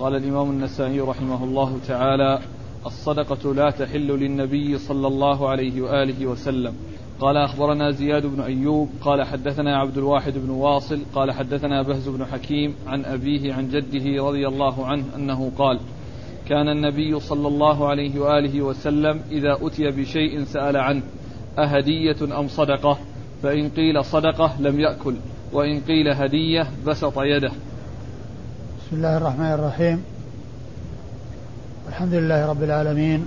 قال الإمام النسائي رحمه الله تعالى الصدقة لا تحل للنبي صلى الله عليه وآله وسلم. قال أخبرنا زياد بن أيوب قال حدثنا عبد الواحد بن واصل قال حدثنا بهز بن حكيم عن أبيه عن جده رضي الله عنه أنه قال كان النبي صلى الله عليه وآله وسلم إذا أتي بشيء سأل عنه أهدية أم صدقة؟ فإن قيل صدقة لم يأكل وإن قيل هدية بسط يده. بسم الله الرحمن الرحيم. الحمد لله رب العالمين.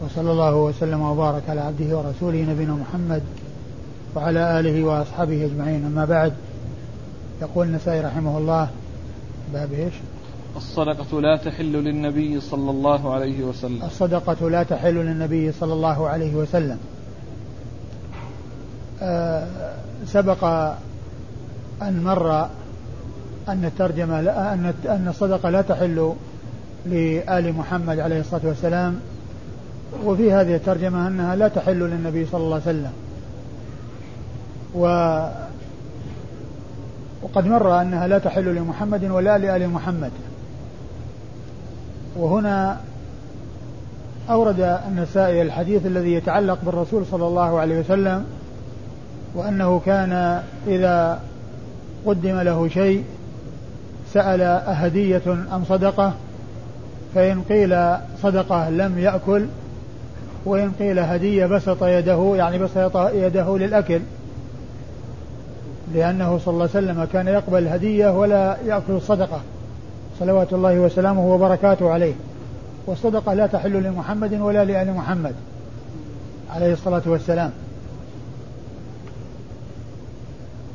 وصلى الله وسلم وبارك على عبده ورسوله نبينا محمد وعلى آله وأصحابه أجمعين. أما بعد يقول النسائي رحمه الله باب إيش؟ الصدقة لا تحل للنبي صلى الله عليه وسلم. الصدقة لا تحل للنبي صلى الله عليه وسلم. آه سبق أن مر أن الترجمة أن أن الصدقة لا تحل لآل محمد عليه الصلاة والسلام وفي هذه الترجمة أنها لا تحل للنبي صلى الله عليه وسلم. و وقد مر أنها لا تحل لمحمد ولا لآل محمد. وهنا أورد النسائي الحديث الذي يتعلق بالرسول صلى الله عليه وسلم وأنه كان إذا قدم له شيء سأل أهدية أم صدقة فإن قيل صدقة لم يأكل وإن قيل هدية بسط يده يعني بسط يده للأكل لأنه صلى الله عليه وسلم كان يقبل الهدية ولا يأكل الصدقة. صلوات الله وسلامه وبركاته عليه. والصدقة لا تحل لمحمد ولا لآل محمد عليه الصلاة والسلام.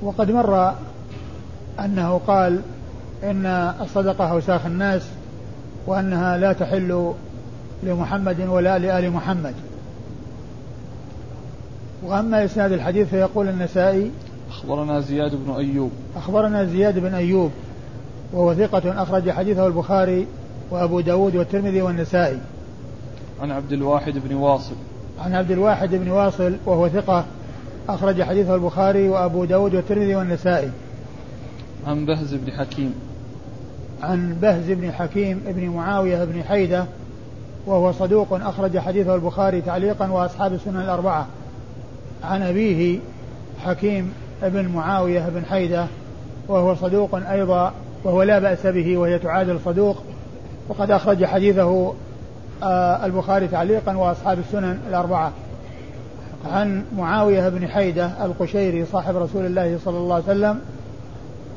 وقد مر أنه قال إن الصدقة أوساخ الناس وأنها لا تحل لمحمد ولا لآل محمد. وأما إسناد الحديث فيقول النسائي أخبرنا زياد بن أيوب. أخبرنا زياد بن أيوب وهو ثقة أخرج حديثه البخاري وأبو داود والترمذي والنسائي. عن عبد الواحد بن واصل. عن عبد الواحد بن واصل وهو ثقة أخرج حديثه البخاري وأبو داود والترمذي والنسائي. عن بهز بن حكيم. عن بهز بن حكيم بن معاوية بن حيدة وهو صدوق أخرج حديثه البخاري تعليقا وأصحاب السنن الأربعة. عن أبيه حكيم بن معاوية بن حيدة وهو صدوق أيضا وهو لا بأس به وهي تعادل صدوق وقد أخرج حديثه آه، البخاري تعليقا وأصحاب السنن الأربعة. عن معاوية بن حيدة القشيري صاحب رسول الله صلى الله عليه وسلم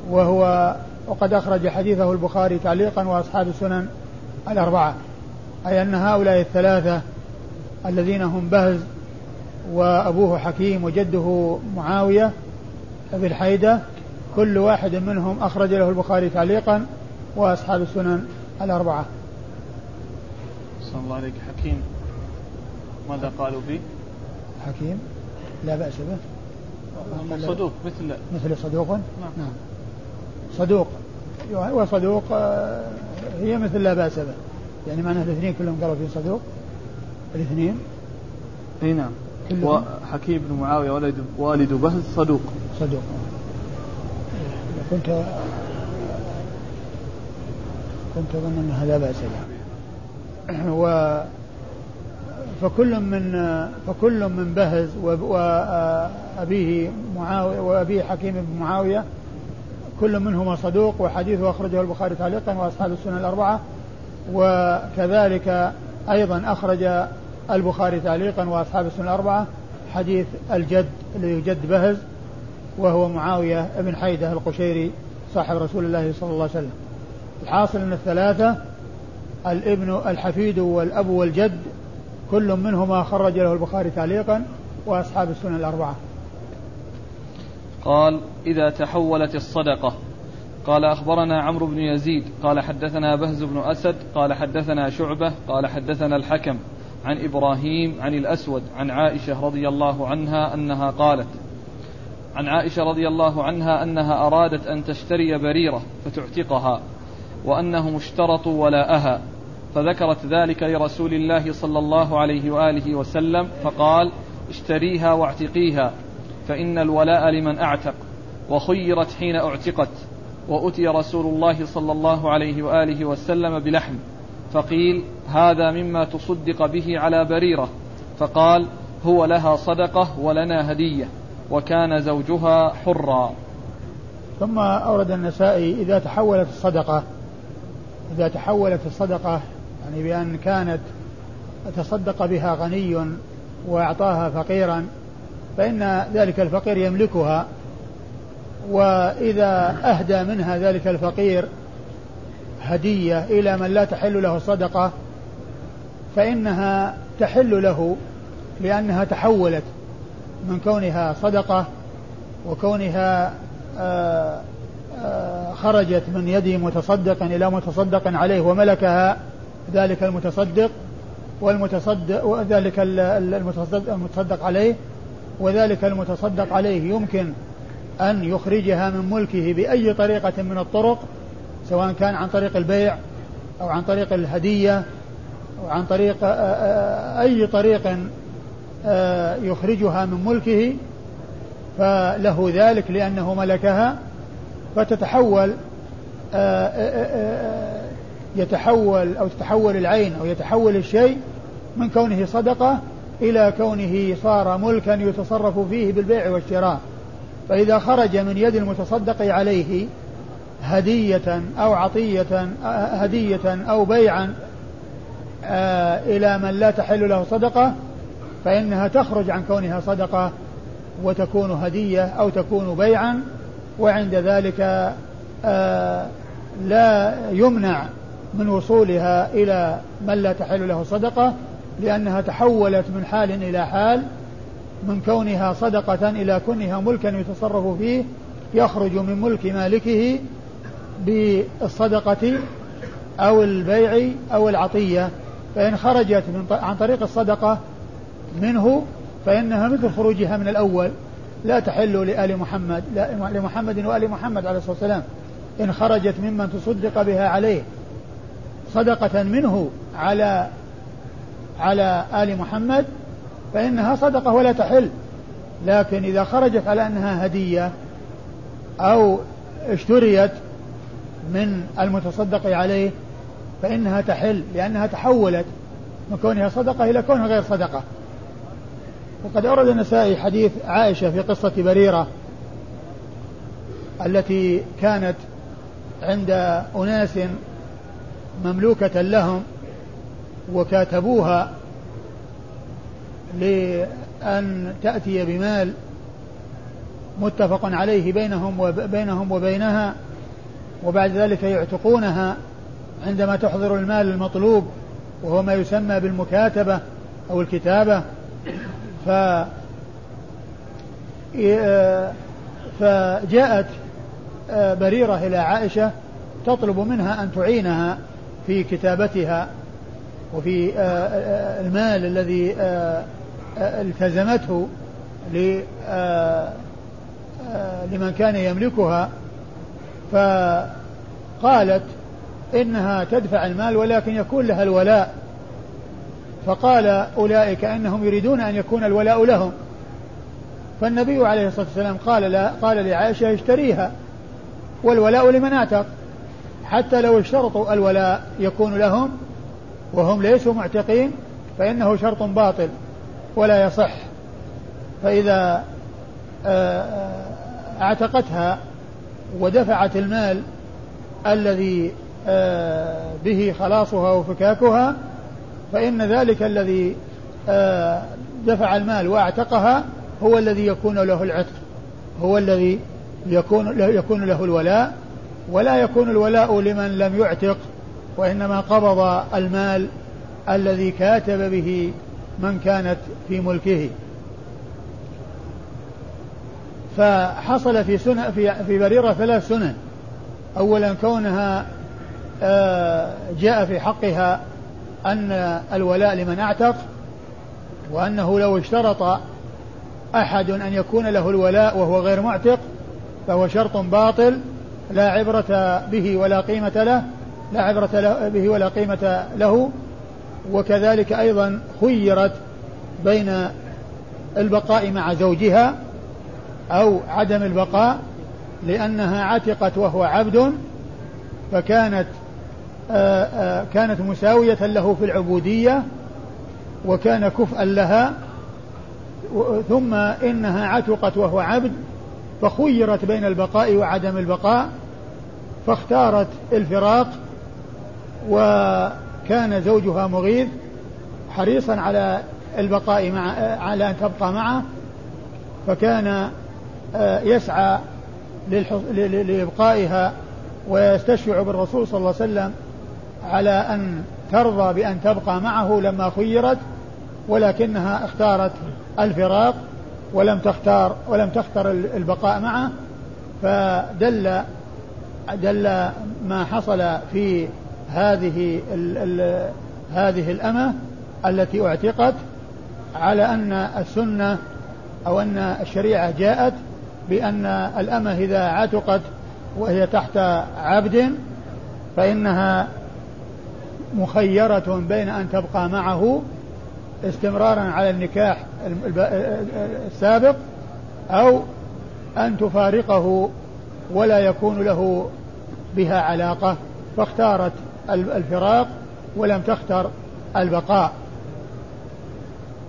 وهو وقد أخرج حديثه البخاري تعليقا وأصحاب السنن الأربعة أي أن هؤلاء الثلاثة الذين هم بهز وأبوه حكيم وجده معاوية بن حيدة كل واحد منهم أخرج له البخاري تعليقا وأصحاب السنن الأربعة. صلى الله عليك. حكيم ماذا قالوا فيه؟ حكيم لا بأس به. صدوق مثل مثل صدوق؟ نعم, نعم. صدوق. وصدوق آه، هي مثل لا بأس به. يعني معناه الاثنين كلهم قالوا في صدوق. الاثنين. أي نعم. وحكيم بن معاوية ولد والد بهز صدوق. صدوق. كنت كنت أظن أنها لا بأس به و فكل من فكل من بهز وأبيه معاوية وأبيه حكيم بن معاوية كل منهما صدوق وحديثه أخرجه البخاري تعليقا وأصحاب السنن الأربعة. وكذلك أيضا أخرج البخاري تعليقا وأصحاب السنن الأربعة حديث الجد الذي جد بهز وهو معاوية بن حيدة القشيري صاحب رسول الله صلى الله عليه وسلم. الحاصل أن الثلاثة الابن الحفيد والأب والجد كل منهما خرج له البخاري تعليقا وأصحاب السنن الأربعة. قال إذا تحولت الصدقة. قال أخبرنا عمرو بن يزيد. قال حدثنا بهز بن أسد. قال حدثنا شعبة. قال حدثنا الحكم عن إبراهيم عن الأسود عن عائشة رضي الله عنها أنها قالت عن عائشة رضي الله عنها أنها أرادت أن تشتري بريرة فتعتقها وأنهم اشترطوا ولاءها. فذكرت ذلك لرسول الله صلى الله عليه وآله وسلم فقال اشتريها واعتقيها. فإن الولاء لمن أعتق وخيرت حين أعتقت وأتي رسول الله صلى الله عليه وآله وسلم بلحم فقيل هذا مما تصدق به على بريرة فقال هو لها صدقة ولنا هدية وكان زوجها حرا. ثم أورد النسائي إذا تحولت الصدقة إذا تحولت الصدقة يعني بأن كانت تصدق بها غني وأعطاها فقيرا فإن ذلك الفقير يملكها وإذا أهدى منها ذلك الفقير هدية إلى من لا تحل له صدقة فإنها تحل له لأنها تحولت من كونها صدقة وكونها آآ آآ خرجت من يد متصدق إلى متصدق عليه وملكها ذلك المتصدق والمتصدق وذلك المتصدق عليه وذلك المتصدق عليه يمكن أن يخرجها من ملكه بأي طريقة من الطرق سواء كان عن طريق البيع أو عن طريق الهدية أو عن طريق أي طريق يخرجها من ملكه فله ذلك لأنه ملكها فتتحول يتحول أو تتحول العين أو يتحول الشيء من كونه صدقة إلى كونه صار ملكا يتصرف فيه بالبيع والشراء. فإذا خرج من يد المتصدق عليه هدية أو عطية هدية أو بيعا إلى من لا تحل له صدقة فإنها تخرج عن كونها صدقة وتكون هدية أو تكون بيعا وعند ذلك لا يمنع من وصولها إلى من لا تحل له صدقة لأنها تحولت من حال إلى حال من كونها صدقة إلى كونها ملكا يتصرف فيه يخرج من ملك مالكه بالصدقة أو البيع أو العطية. فإن خرجت من عن طريق الصدقة منه فإنها مثل خروجها من الأول. لا تحل لآل محمد لا لمحمد وآل محمد عليه الصلاة والسلام. إن خرجت ممن تصدق بها عليه صدقة منه على على آل محمد فإنها صدقة ولا تحل. لكن إذا خرجت على أنها هدية أو اشتريت من المتصدق عليه فإنها تحل لأنها تحولت من كونها صدقة إلى كونها غير صدقة. وقد أورد النسائي حديث عائشة في قصة بريرة التي كانت عند أناس مملوكة لهم وكاتبوها لأن تأتي بمال متفق عليه بينهم وبينهم وبينها وبعد ذلك يعتقونها عندما تحضر المال المطلوب وهو ما يسمى بالمكاتبة أو الكتابة. ف فجاءت بريرة إلى عائشة تطلب منها أن تعينها في كتابتها. وفي المال الذي التزمته لمن كان يملكها فقالت إنها تدفع المال ولكن يكون لها الولاء. فقال أولئك إنهم يريدون أن يكون الولاء لهم. فالنبي عليه الصلاة والسلام قال لا قال لعائشة اشتريها والولاء لمن اعتق حتى لو اشترطوا الولاء يكون لهم وهم ليسوا معتقين فإنه شرط باطل ولا يصح. فإذا اعتقتها ودفعت المال الذي به خلاصها وفكاكها فإن ذلك الذي دفع المال واعتقها هو الذي يكون له العتق هو الذي يكون يكون له الولاء ولا يكون الولاء لمن لم يعتق. وإنما قبض المال الذي كاتب به من كانت في ملكه. فحصل في سنة في في بريرة ثلاث سنن. أولا كونها آه، جاء في حقها أن الولاء لمن أعتق وأنه لو اشترط أحد أن يكون له الولاء وهو غير معتق فهو شرط باطل لا عبرة به ولا قيمة له. لا عبرة به ولا قيمة له. وكذلك أيضا خيرت بين البقاء مع زوجها أو عدم البقاء لأنها عتقت وهو عبد فكانت آآ آآ كانت مساوية له في العبودية وكان كفءا لها ثم إنها عتقت وهو عبد فخيرت بين البقاء وعدم البقاء فاختارت الفراق وكان زوجها مغيث حريصا على البقاء مع على أن تبقى معه فكان آه، يسعى لإبقائها ويستشفع بالرسول صلى الله عليه وسلم على أن ترضى بأن تبقى معه لما خيرت ولكنها اختارت الفراق ولم تختار ولم تختر البقاء معه فدل دل ما حصل في هذه ال ال هذه الأمة التي اعتقت على أن السنة أو أن الشريعة جاءت بأن الأمة إذا عتقت وهي تحت عبد فإنها مخيرة بين أن تبقى معه استمرارا على النكاح السابق أو أن تفارقه ولا يكون له بها علاقة فاختارت الفراق ولم تختر البقاء.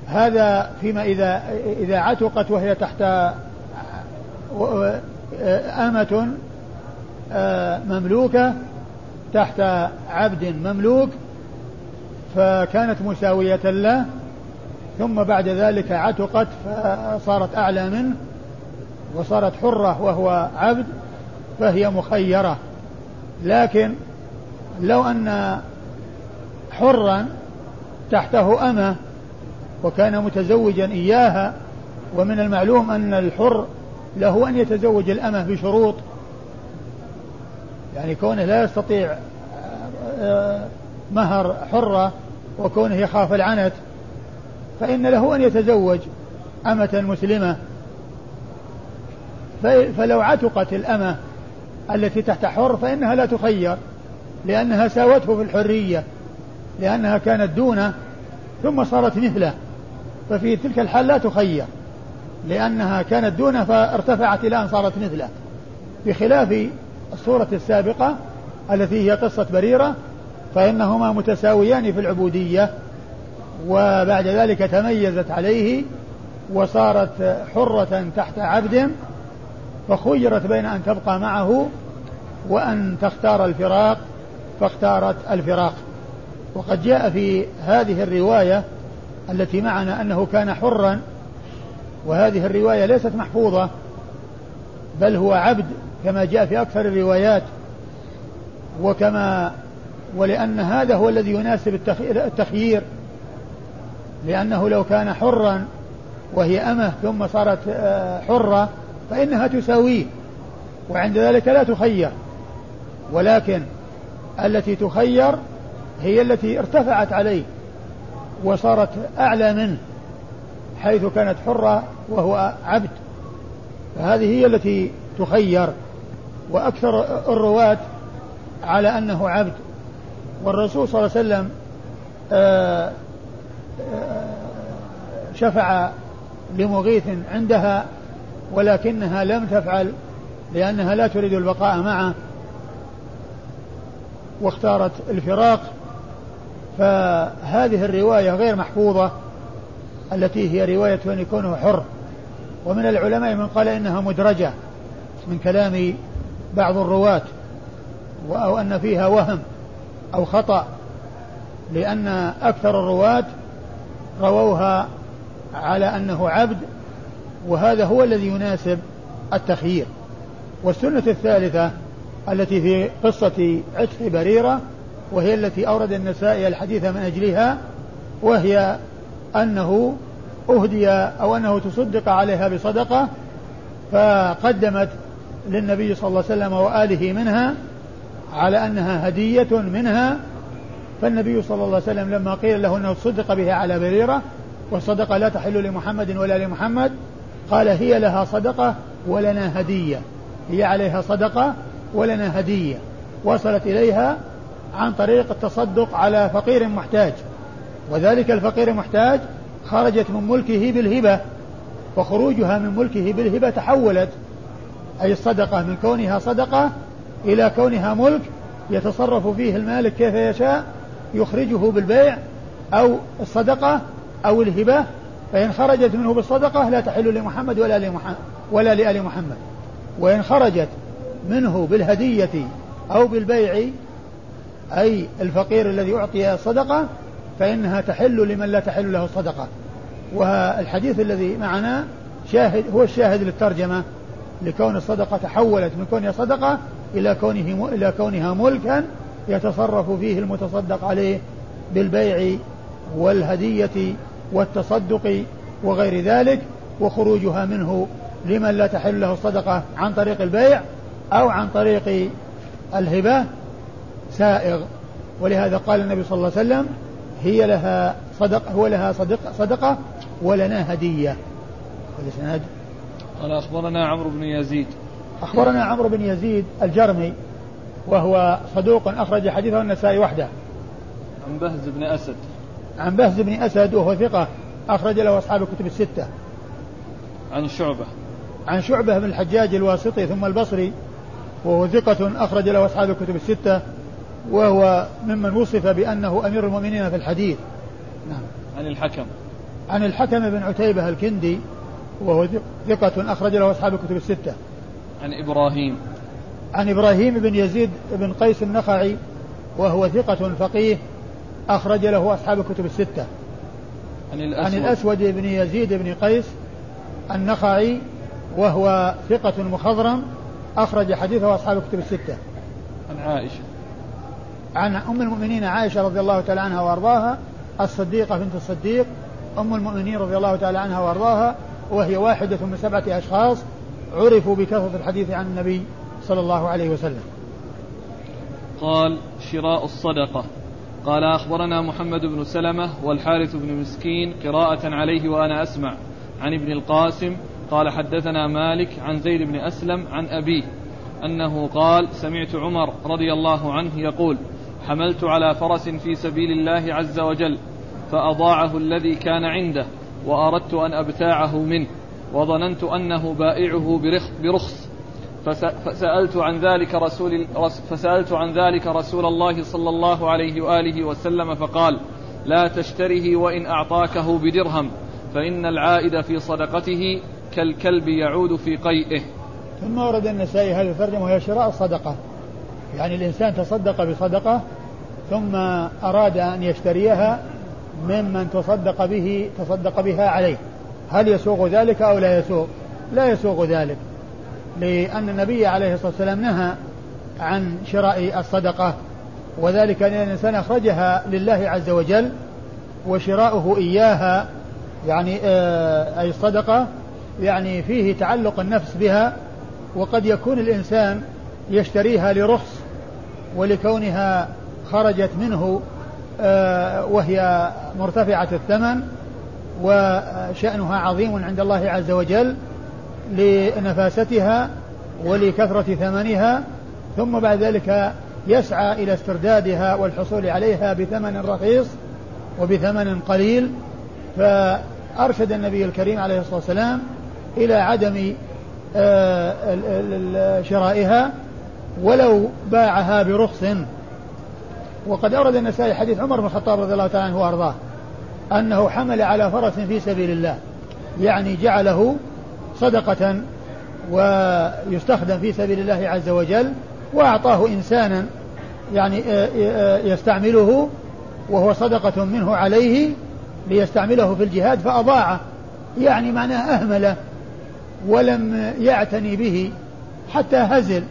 هذا فيما إذا إذا عتقت وهي تحت أمة مملوكة تحت عبد مملوك فكانت مساوية له ثم بعد ذلك عتقت فصارت أعلى منه وصارت حرة وهو عبد فهي مخيرة. لكن لو أن حرا تحته أمة وكان متزوجا إياها ومن المعلوم أن الحر له أن يتزوج الأمة بشروط. يعني كونه لا يستطيع آه، مهر حرة وكونه يخاف العنت فإن له أن يتزوج أمة مسلمة. فلو عتقت الأمة التي تحت حر فإنها لا تخير. لأنها ساوته في الحرية لأنها كانت دونه ثم صارت مثله. ففي تلك الحال لا تخير. لأنها كانت دونه فارتفعت إلى أن صارت مثله. بخلاف الصورة السابقة التي هي قصة بريرة فإنهما متساويان في العبودية. وبعد ذلك تميزت عليه وصارت حرة تحت عبد فخيرت بين أن تبقى معه وأن تختار الفراق. فاختارت الفراق. وقد جاء في هذه الرواية التي معنا أنه كان حرا وهذه الرواية ليست محفوظة بل هو عبد كما جاء في أكثر الروايات. وكما ولأن هذا هو الذي يناسب التخيير. لأنه لو كان حرا وهي أمة ثم صارت آه، حرة فإنها تساويه وعند ذلك لا تخير. ولكن التي تخير هي التي ارتفعت عليه وصارت أعلى منه حيث كانت حرة وهو عبد. فهذه هي التي تخير. وأكثر الرواة على أنه عبد. والرسول صلى الله عليه وسلم آه، آه، شفع لمغيث عندها ولكنها لم تفعل لأنها لا تريد البقاء معه. واختارت الفراق فهذه الرواية غير محفوظة التي هي رواية أن يكون حر. ومن العلماء من قال إنها مدرجة من كلام بعض الرواة أو أن فيها وهم أو خطأ لأن أكثر الرواة رووها على أنه عبد وهذا هو الذي يناسب التخيير. والسنة الثالثة التي في قصة عتق بريرة وهي التي أورد النسائي الحديث من أجلها وهي أنه أهدي أو أنه تصدق عليها بصدقة فقدمت للنبي صلى الله عليه وسلم وآله منها على أنها هدية منها فالنبي صلى الله عليه وسلم لما قيل له أنه تصدق بها على بريرة والصدقة لا تحل لمحمد ولا لمحمد قال هي لها صدقة ولنا هدية هي عليها صدقة ولنا هدية وصلت إليها عن طريق التصدق على فقير محتاج. وذلك الفقير المحتاج خرجت من ملكه بالهبة وخروجها من ملكه بالهبة تحولت أي الصدقة من كونها صدقة إلى كونها ملك يتصرف فيه المالك كيف يشاء يخرجه بالبيع أو الصدقة أو الهبة فإن خرجت منه بالصدقة لا تحل لمحمد ولا لمحمد ولا لآل محمد. وإن خرجت منه بالهدية أو بالبيع أي الفقير الذي أعطي الصدقة فإنها تحل لمن لا تحل له الصدقة والحديث الذي معنا شاهد هو الشاهد للترجمة لكون الصدقة تحولت من كونها صدقة إلى كونه إلى كونها ملكا يتصرف فيه المتصدق عليه بالبيع والهدية والتصدق وغير ذلك وخروجها منه لمن لا تحل له الصدقة عن طريق البيع. أو عن طريق الهبة سائغ. ولهذا قال النبي صلى الله عليه وسلم هي لها صدقة هو لها صدق صدقة ولنا هدية. والإسناد قال أخبرنا عمرو بن يزيد. أخبرنا عمرو بن يزيد الجرمي وهو صدوق أخرج حديثه النسائي وحده. عن بهز بن أسد. عن بهز بن أسد وهو ثقة أخرج له أصحاب الكتب الستة. عن شعبة. عن شعبة بن الحجاج الواسطي ثم البصري. وهو ثقة أخرج له أصحاب الكتب الستة وهو ممن وصف بأنه أمير المؤمنين في الحديث. نعم. عن الحكم. عن الحكم بن عتيبة الكندي وهو ثقة أخرج له أصحاب الكتب الستة. عن إبراهيم. عن إبراهيم بن يزيد بن قيس النخعي وهو ثقة فقيه أخرج له أصحاب الكتب الستة. عن الأسود, عن الأسود بن يزيد بن قيس النخعي وهو ثقة مخضرم أخرج حديثه أصحاب الكتب الستة. عن عائشة. عن أم المؤمنين عائشة رضي الله تعالى عنها وأرضاها الصديقة بنت الصديق أم المؤمنين رضي الله تعالى عنها وأرضاها وهي واحدة من سبعة أشخاص عرفوا بكثرة الحديث عن النبي صلى الله عليه وسلم. قال شراء الصدقة. قال أخبرنا محمد بن سلمة والحارث بن مسكين قراءة عليه وأنا أسمع. عن ابن القاسم قال حدثنا مالك عن زيد بن أسلم عن أبيه. أنه قال سمعت عمر رضي الله عنه يقول حملت على فرس في سبيل الله عز وجل فأضاعه الذي كان عنده وأردت أن أبتاعه منه وظننت أنه بائعه برخص. فسألت عن ذلك رسول فسألت عن ذلك رسول الله صلى الله عليه وآله وسلم فقال لا تشتره وإن أعطاكه بدرهم فإن العائد في صدقته كالكلب يعود في قيئه. ثم ورد النسائي هذه الترجمة وهي شراء الصدقة يعني الإنسان تصدق بصدقة ثم أراد أن يشتريها ممن تصدق به تصدق بها عليه. هل يسوق ذلك أو لا يسوق؟ لا يسوق ذلك لأن النبي عليه الصلاة والسلام نهى عن شراء الصدقة وذلك أن الإنسان أخرجها لله عز وجل وشراؤه إياها يعني آه، أي الصدقة يعني فيه تعلق النفس بها وقد يكون الإنسان يشتريها لرخص ولكونها خرجت منه آه، وهي مرتفعة الثمن وشأنها عظيم عند الله عز وجل لنفاستها ولكثرة ثمنها ثم بعد ذلك يسعى إلى استردادها والحصول عليها بثمن رخيص وبثمن قليل. فأرشد النبي الكريم عليه الصلاة والسلام إلى عدم شرائها ولو باعها برخص. وقد أورد النسائي حديث عمر بن الخطاب رضي الله تعالى عنه وأرضاه أنه حمل على فرس في سبيل الله يعني جعله صدقة ويستخدم في سبيل الله عز وجل وأعطاه إنسانا يعني آه، آه، يستعمله وهو صدقة منه عليه ليستعمله في الجهاد فأضاعه يعني معناه أهمله. ولم يعتني به حتى هزل.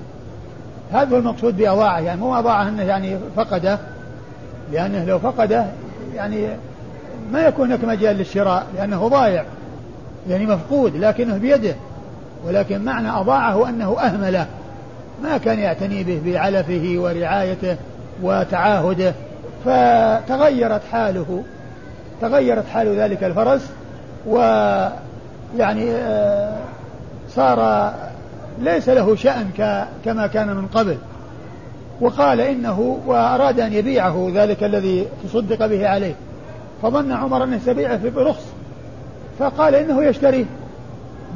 هذا هو المقصود بأضاعه. يعني مو أضاعه أنه يعني فقده. لأنه لو فقده يعني ما يكون هناك مجال للشراء لأنه ضايع. يعني مفقود لكنه بيده. ولكن معنى أضاعه أنه أهمله ما كان يعتني به بعلفه ورعايته وتعاهده. فتغيرت حاله. تغيرت حال ذلك الفرس. ويعني آه، صار ليس له شأن كما كان من قبل. وقال إنه وأراد أن يبيعه ذلك الذي تصدق به عليه. فظن عمر أنه سبيعه برخص فقال إنه يشتريه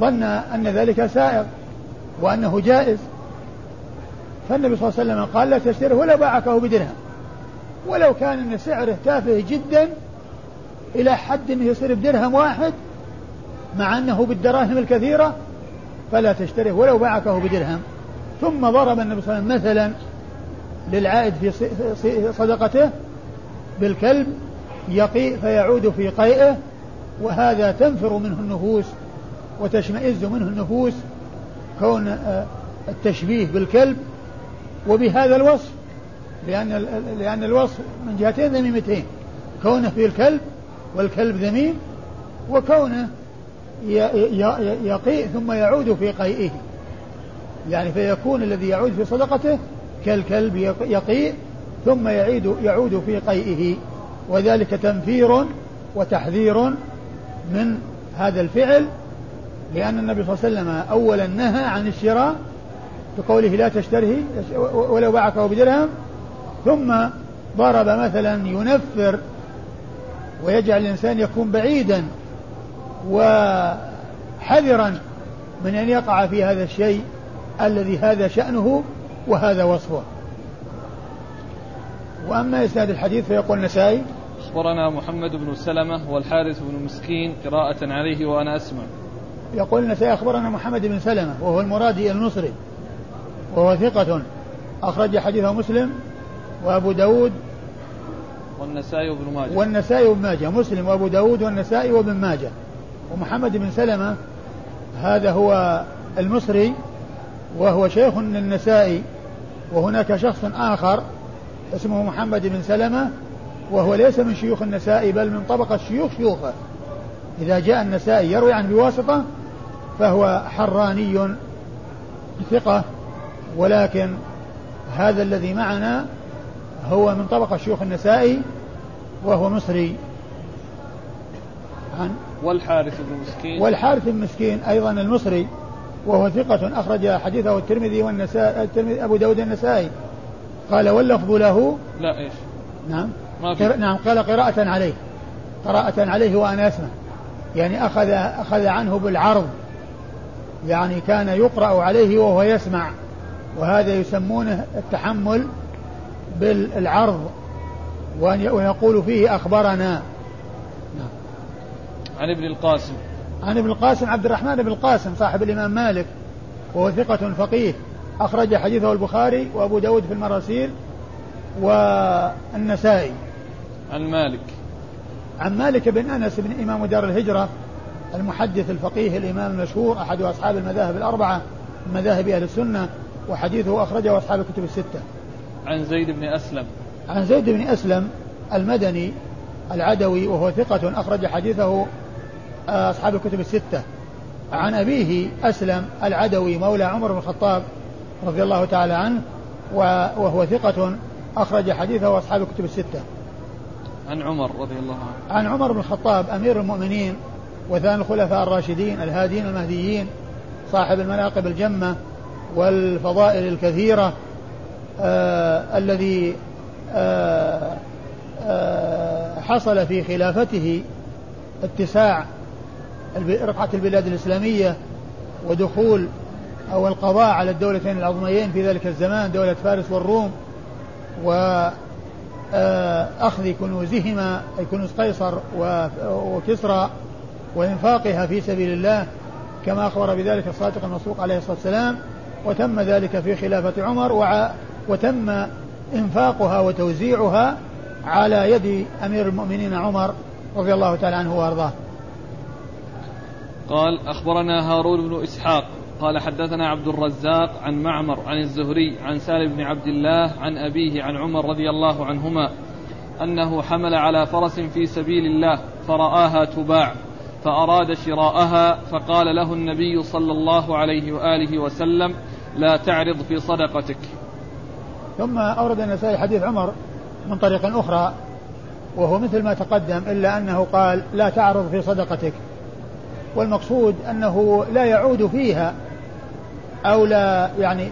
ظن أن ذلك سائغ وأنه جائز. فالنبي صلى الله عليه وسلم قال لا تشتره ولا باعكه بدرهم. ولو كان أن سعره تافه جدا إلى حد أنه يصير بدرهم واحد مع أنه بالدراهم الكثيرة فلا تشتره ولو باعكه بدرهم. ثم ضرب النبي صلى الله عليه وسلم مثلا للعائد في صدقته بالكلب يقيء فيعود في قيئه وهذا تنفر منه النفوس وتشمئز منه النفوس كون آه، التشبيه بالكلب. وبهذا الوصف لأن لأن الوصف من جهتين ذميمتين كونه في الكلب والكلب ذميم وكونه يقيء ثم يعود في قيئه. يعني فيكون الذي يعود في صدقته كالكلب يقيء ثم يعيد يعود في قيئه. وذلك تنفير وتحذير من هذا الفعل لأن النبي صلى الله عليه وسلم أولا نهى عن الشراء بقوله لا تشتره ولو باعكه بدرهم ثم ضرب مثلا ينفر ويجعل الإنسان يكون بعيدا وحذرا من أن يقع في هذا الشيء الذي هذا شأنه وهذا وصفه. وأما إسناد الحديث فيقول النسائي أخبرنا محمد بن سلمة والحارث بن مسكين قراءة عليه وأنا أسمع. يقول النسائي أخبرنا محمد بن سلمة وهو المرادي المصري وهو ثقة أخرج حديثه مسلم وأبو داود والنسائي وابن ماجه. والنسائي وابن ماجه مسلم وأبو داود والنسائي وابن ماجه. ومحمد بن سلمة هذا هو المصري وهو شيخ النسائي وهناك شخص آخر اسمه محمد بن سلمة وهو ليس من شيوخ النسائي بل من طبقة شيوخ شيوخه. إذا جاء النسائي يروي عنه بواسطة فهو حراني ثقة ولكن هذا الذي معنا هو من طبقة شيوخ النسائي وهو مصري. عن والحارث بن مسكين. والحارث بن مسكين أيضا المصري وهو ثقة أخرج حديثه الترمذي والنسائي الترمذي أبو داود النسائي قال واللفظ له لا إيش؟ نعم. ما في. نعم قال قراءة عليه. قراءة عليه وأنا أسمع. يعني أخذ أخذ عنه بالعرض. يعني كان يقرأ عليه وهو يسمع. وهذا يسمونه التحمل بالعرض. ويقول فيه أخبرنا. عن ابن القاسم. عن ابن القاسم عبد الرحمن بن القاسم صاحب الإمام مالك وهو ثقة فقيه. أخرج حديثه البخاري وأبو داود في المراسيل والنسائي. عن مالك. عن مالك بن أنس بن إمام دار الهجرة المحدث الفقيه الإمام المشهور أحد أصحاب المذاهب الأربعة من مذاهب أهل السنة وحديثه أخرجه أصحاب الكتب الستة. عن زيد بن أسلم. عن زيد بن أسلم المدني العدوي وهو ثقة أخرج حديثه أصحاب الكتب الستة. عن أبيه أسلم العدوي مولى عمر بن الخطاب رضي الله تعالى عنه وهو ثقة أخرج حديثه أصحاب الكتب الستة. عن عمر رضي الله عنه. عن عمر بن الخطاب أمير المؤمنين وثاني الخلفاء الراشدين الهادين المهديين صاحب المناقب الجمة والفضائل الكثيرة آه الذي آه آه حصل في خلافته اتساع رقعة البلاد الإسلامية ودخول أو القضاء على الدولتين العظميين في ذلك الزمان دولة فارس والروم وأخذ آه، كنوزهما أي كنوز قيصر وكسرى وإنفاقها في سبيل الله كما أخبر بذلك الصادق المصدوق عليه الصلاة والسلام وتم ذلك في خلافة عمر وتم إنفاقها وتوزيعها على يد أمير المؤمنين عمر رضي الله تعالى عنه وأرضاه. قال أخبرنا هارون بن إسحاق قال حدثنا عبد الرزاق عن معمر عن الزهري عن سالم بن عبد الله عن أبيه عن عمر رضي الله عنهما أنه حمل على فرس في سبيل الله فرآها تباع فأراد شراءها فقال له النبي صلى الله عليه وآله وسلم لا تعرض في صدقتك. ثم أورد النسائي حديث عمر من طريق أخرى وهو مثل ما تقدم إلا أنه قال لا تعرض في صدقتك. والمقصود أنه لا يعود فيها أو لا يعني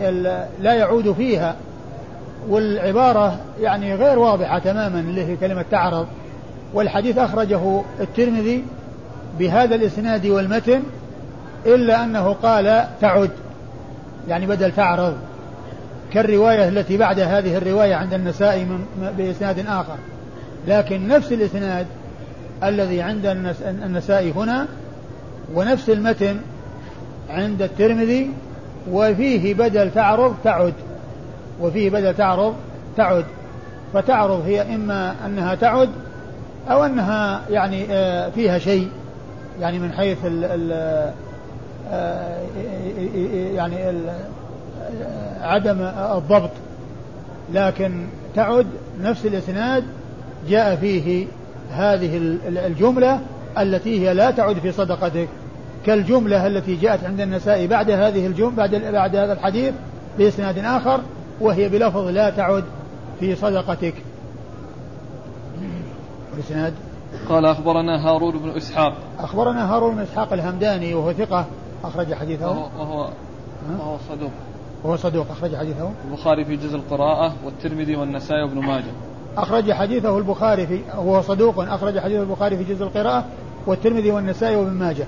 لا يعود فيها والعبارة يعني غير واضحة تماما اللي هي كلمة تعرض. والحديث أخرجه الترمذي بهذا الإسناد والمتن إلا أنه قال تعد يعني بدل تعرض. كالرواية التي بعد هذه الرواية عند النسائي بإسناد آخر. لكن نفس الإسناد الذي عند النسائي هنا ونفس المتن عند الترمذي وفيه بدل تعرض تعد. وفيه بدل تعرض تعد. فتعرض هي إما أنها تعد أو أنها يعني آه، فيها شيء. يعني من حيث ال ال آه، يعني ال عدم الضبط. لكن تعد نفس الإسناد جاء فيه هذه الجملة التي هي لا تعد في صدقتك كالجملة التي جاءت عند النساء بعد هذه الجملة بعد بعد هذا الحديث بإسناد آخر وهي بلفظ لا تعد في صدقتك. الإسناد قال أخبرنا هارون بن إسحاق. أخبرنا هارون بن إسحاق الهمداني وهو ثقة أخرج حديثه. وهو وهو, وهو صدوق. وهو صدوق أخرج حديثه. البخاري في جزء القراءة والترمذي والنسائي وابن ماجه. أخرج حديثه البخاري في هو صدوق أخرج حديثه البخاري في جزء القراءة والترمذي والنسائي وابن ماجه.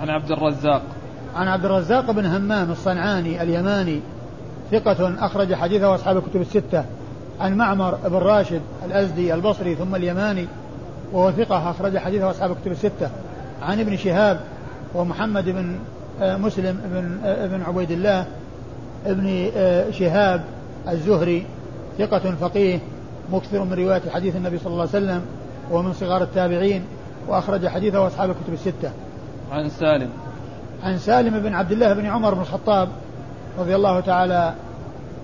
عن عبد الرزاق. عن عبد الرزاق بن همام الصنعاني اليماني ثقة أخرج حديثه أصحاب الكتب الستة. عن معمر بن راشد الأزدي البصري ثم اليماني وهو ثقة أخرج حديثه أصحاب الكتب الستة. عن ابن شهاب ومحمد بن آه، مسلم بن آه، ابن عبيد الله ابن آه، شهاب الزهري ثقة فقيه. مكثر من رواية حديث النبي صلى الله عليه وسلم ومن صغار التابعين وأخرج حديثه أصحاب الكتب الستة. عن سالم. عن سالم بن عبد الله بن عمر بن الخطاب رضي الله تعالى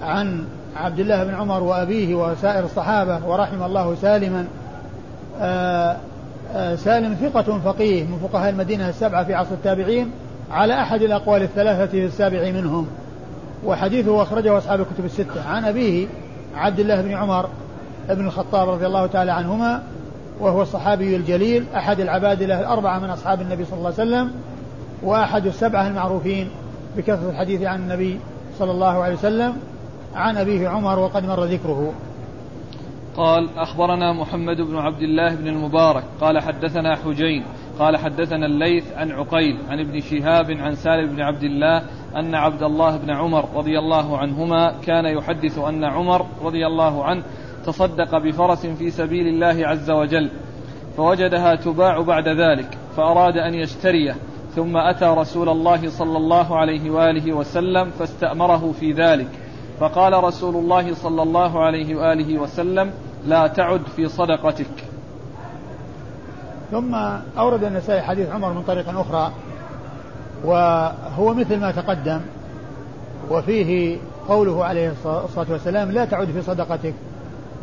عن عبد الله بن عمر وأبيه وسائر الصحابة ورحم الله سالما آآ آآ سالم ثقة فقيه من فقهاء المدينة السبعة في عصر التابعين على أحد الأقوال الثلاثة في السابع منهم وحديثه أخرجه أصحاب الكتب الستة عن أبيه عبد الله بن عمر بن الخطاب رضي الله تعالى عنهما وهو الصحابي الجليل أحد العبادلة الأربعة من أصحاب النبي صلى الله عليه وسلم وأحد السبعة المعروفين بكثرة الحديث عن النبي صلى الله عليه وسلم عن أبيه عمر وقد مر ذكره. قال أخبرنا محمد بن عبد الله بن المبارك قال حدثنا حجين قال حدثنا الليث عن عقيل عن ابن شهاب عن سالم بن عبد الله أن عبد الله بن عمر رضي الله عنهما كان يحدث أن عمر رضي الله عنه تصدق بفرس في سبيل الله عز وجل فوجدها تباع بعد ذلك فأراد أن يشتريه ثم أتى رسول الله صلى الله عليه وآله وسلم فاستأمره في ذلك فقال رسول الله صلى الله عليه وآله وسلم لا تعد في صدقتك. ثم أورد النسائي حديث عمر من طريق أخرى وهو مثل ما تقدم وفيه قوله عليه الصلاة والسلام لا تعد في صدقتك.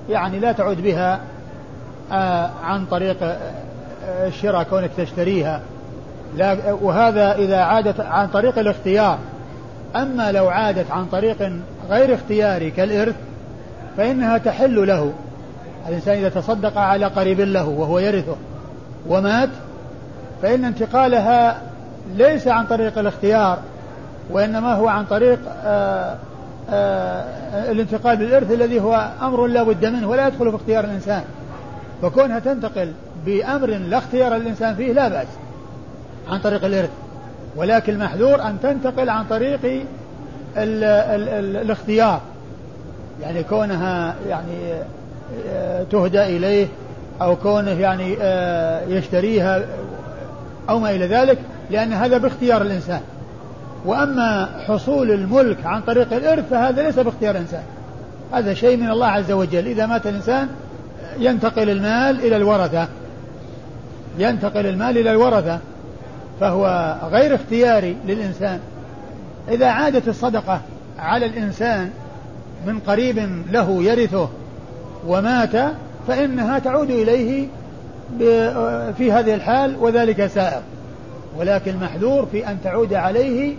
يعني لا تعد بها آه، عن طريق آه، الشراء كونك تشتريها. لا وهذا إذا عادت عن طريق الاختيار. أما لو عادت عن طريق غير اختياري كالإرث فإنها تحل له. الإنسان إذا تصدق على قريب له وهو يرثه ومات فإن انتقالها ليس عن طريق الاختيار وإنما هو عن طريق آآ الانتقال بالإرث الذي هو أمر لا بد منه ولا يدخل في اختيار الإنسان. فكونها تنتقل بأمر لا اختيار الإنسان فيه لا بأس عن طريق الإرث. ولكن المحذور أن تنتقل عن طريق ال ال ال الاختيار. يعني كونها يعني آه، تهدى إليه أو كونه يعني آه، يشتريها أو ما إلى ذلك لأن هذا باختيار الإنسان. وأما حصول الملك عن طريق الإرث فهذا ليس باختيار الإنسان هذا شيء من الله عز وجل. إذا مات الإنسان ينتقل المال إلى الورثة. ينتقل المال إلى الورثة فهو غير اختياري للإنسان. إذا عادت الصدقة على الإنسان من قريب له يرثه ومات فإنها تعود إليه في هذه الحال وذلك سائر. ولكن محذور في أن تعود عليه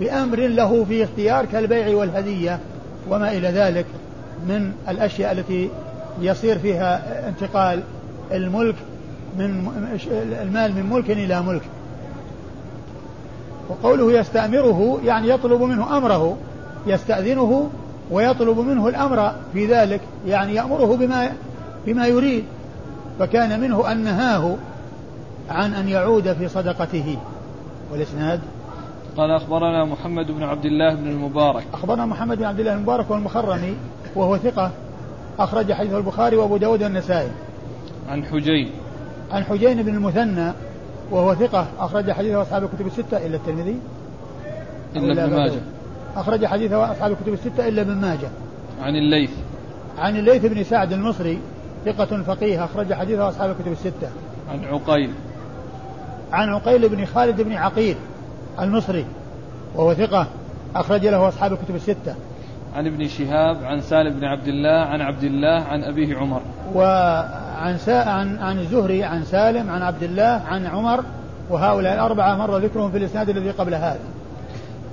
بأمر له في اختيار كالبيع والهدية وما إلى ذلك من الأشياء التي يصير فيها انتقال الملك من المال من ملك إلى ملك. وقوله يستأمره يعني يطلب منه أمره يستأذنه ويطلب منه الأمر في ذلك يعني يأمره بما بما يريد. فكان منه أن نهاه عن أن يعود في صدقته. والإسناد قال أخبرنا محمد بن عبد الله بن المبارك. أخبرنا محمد بن عبد الله المبارك والمخرمي وهو ثقة أخرج حديث البخاري وأبو داود والنسائي. عن حجين عن حجين بن المثنى وهو ثقة أخرج حديثه أصحاب الكتب الستة إلا الترمذي. إلا ابن ماجه. أخرج حديثه أصحاب الكتب الستة إلا ابن ماجه. عن الليث. عن الليث بن سعد المصري ثقة فقيه أخرج حديثه أصحاب الكتب الستة. عن عقيل. عن عقيل بن خالد بن عقيل. المصري وهو ثقة أخرج له أصحاب الكتب الستة. عن ابن شهاب عن سالم بن عبد الله عن عبد الله عن أبيه عمر. وعن سا عن عن الزهري عن سالم عن عبد الله عن عمر وهؤلاء الأربعة مر ذكرهم في الإسناد الذي قبل هذا.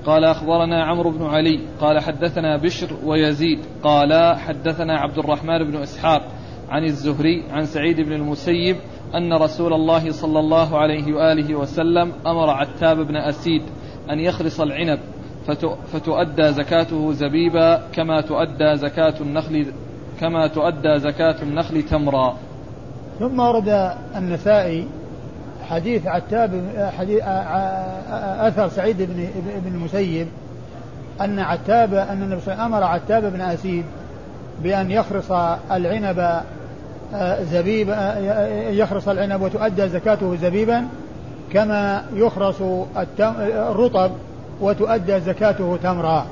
قال أخبرنا عمرو بن علي. قال حدثنا بشر ويزيد. قال حدثنا عبد الرحمن بن إسحاق عن الزهري عن سعيد بن المسيب أن رسول الله صلى الله عليه وآله وسلم أمر عتاب بن أسيد أن يخرص العنب فتؤدى زكاته زبيبا كما تؤدى زكاة النخل كما تؤدى زكاة النخل تمرا. ثم ورد النسائي حديث عتاب حديث أثر سعيد بن بن المسيب أن عتاب أن النبي صلى الله عليه وسلم أمر عتاب بن أسيد بأن يخرص العنب زبيب يخرص العنب وتؤدى زكاته زبيبا كما يخرص الرطب وتؤدى زكاته تمرا.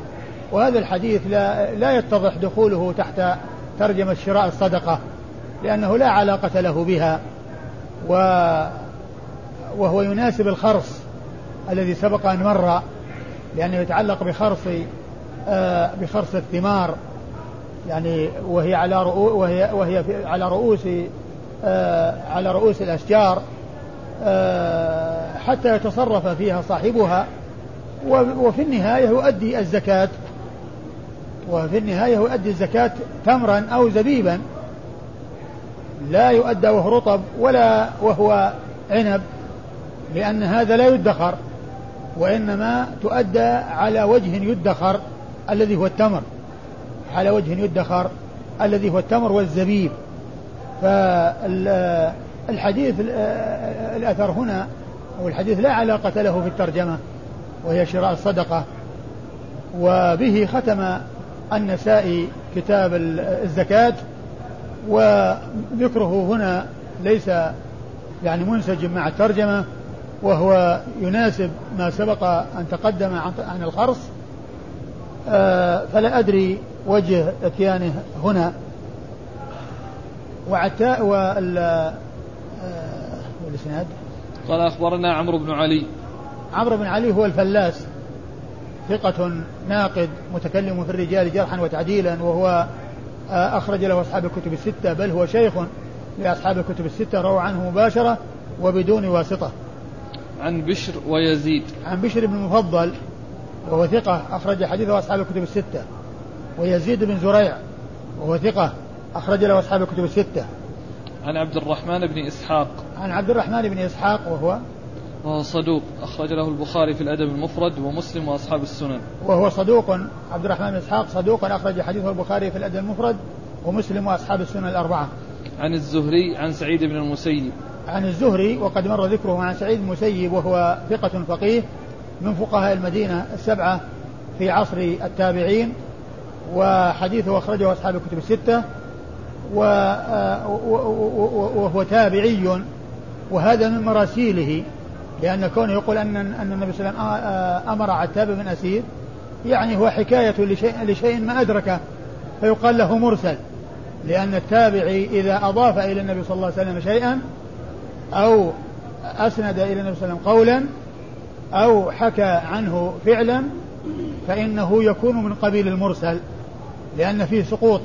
وهذا الحديث لا لا يتضح دخوله تحت ترجمة شراء الصدقة لأنه لا علاقة له بها و وهو يناسب الخرص الذي سبق أن مر لأنه يتعلق بخرص آه بخرص الثمار. يعني وهي على رؤو وهي وهي على رؤوس آه على رؤوس الأشجار آه حتى يتصرف فيها صاحبها وفي النهاية يؤدي الزكاة. وفي النهاية يؤدي الزكاة تمرا أو زبيبا. لا يؤدى وهو رطب ولا وهو عنب لأن هذا لا يدخر وإنما تؤدى على وجه يدخر الذي هو التمر. على وجه يدخر الذي هو التمر والزبيب. فالحديث الأثر هنا والحديث لا علاقة له في الترجمة وهي شراء الصدقة. وبه ختم النسائي كتاب الزكاة وذكره هنا ليس يعني منسجم مع الترجمة وهو يناسب ما سبق أن تقدم عن الخرص فلا أدري وجه إتيانه هنا. وعتاء وال آه، والإسناد؟ قال أخبرنا عمرو بن علي. عمرو بن علي هو الفلاس ثقة ناقد متكلم في الرجال جرحا وتعديلا وهو آه، أخرج له أصحاب الكتب الستة بل هو شيخ لأصحاب الكتب الستة روى عنه مباشرة وبدون واسطة. عن بشر ويزيد. عن بشر بن المفضل وهو ثقة أخرج حديثه أصحاب الكتب الستة. ويزيد بن زريع وهو ثقة أخرج له أصحاب الكتب الستة. عن عبد الرحمن بن إسحاق. عن عبد الرحمن بن إسحاق وهو؟ وهو صدوق أخرج له البخاري في الأدب المفرد ومسلم وأصحاب السنن. وهو صدوق عبد الرحمن بن إسحاق صدوق أخرج حديثه البخاري في الأدب المفرد ومسلم وأصحاب السنن الأربعة. عن الزهري عن سعيد بن المسيب. عن الزهري وقد مر ذكره عن سعيد المسيب وهو ثقة فقيه. من فقهاء المدينة السبعة في عصر التابعين وحديثه أخرجه أصحاب الكتب الستة وهو تابعي وهذا من مراسيله لأن كونه يقول أن أن النبي صلى الله عليه وسلم آه، أمر عتاب بن أسير يعني هو حكاية لشيء, لشيء ما أدركه فيقال له مرسل لأن التابعي إذا أضاف إلى النبي صلى الله عليه وسلم شيئا أو أسند إلى النبي صلى الله عليه وسلم قولا أو حكى عنه فعلا فإنه يكون من قبيل المرسل لأن فيه سقوط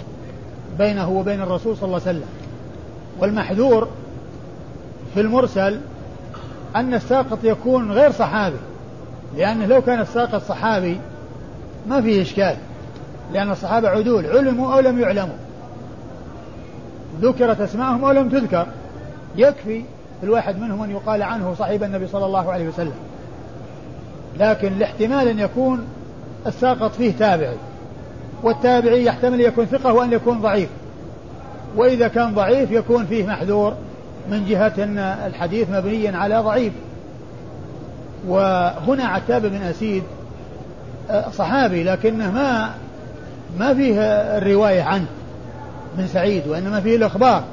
بينه وبين الرسول صلى الله عليه وسلم. والمحذور في المرسل أن الساقط يكون غير صحابي لأنه لو كان الساقط صحابي ما فيه إشكال لأن الصحابة عدول علموا أو لم يعلموا. ذكرت أسماءهم أو لم تذكر يكفي الواحد منهم أن يقال عنه صاحب النبي صلى الله عليه وسلم. لكن الاحتمال أن يكون الساقط فيه تابعي والتابعي يحتمل يكون ثقة وأن يكون ضعيف. وإذا كان ضعيف يكون فيه محذور من جهة أن الحديث مبني على ضعيف. وهنا عتاب بن أسيد آه، صحابي لكنه ما ما فيه الرواية عنه من سعيد وإنما فيه الإخبار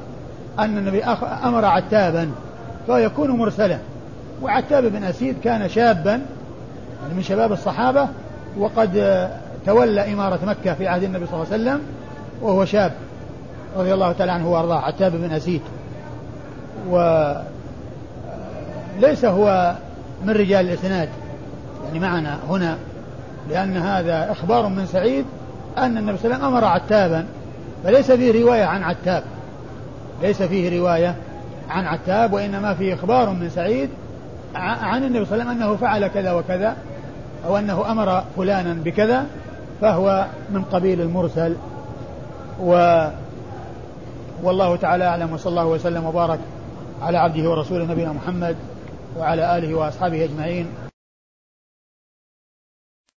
أن النبي أمر عتابا فيكون مرسلا. وعتاب بن أسيد كان شابا يعني من شباب الصحابة وقد تولى إمارة مكة في عهد النبي صلى الله عليه وسلم وهو شاب رضي الله تعالى عنه وأرضاه عتاب بن أسيد. وليس هو من رجال الإسناد يعني معنا هنا لأن هذا إخبار من سعيد أن النبي صلى الله عليه وسلم أمر عتابا فليس فيه رواية عن عتاب. ليس فيه رواية عن عتاب وإنما فيه إخبار من سعيد عن النبي صلى الله عليه وسلم أنه فعل كذا وكذا. أو أنه أمر فلانا بكذا فهو من قبيل المرسل. و والله تعالى أعلم وصلى الله وسلم وبارك على عبده ورسوله نبينا محمد وعلى آله وأصحابه أجمعين.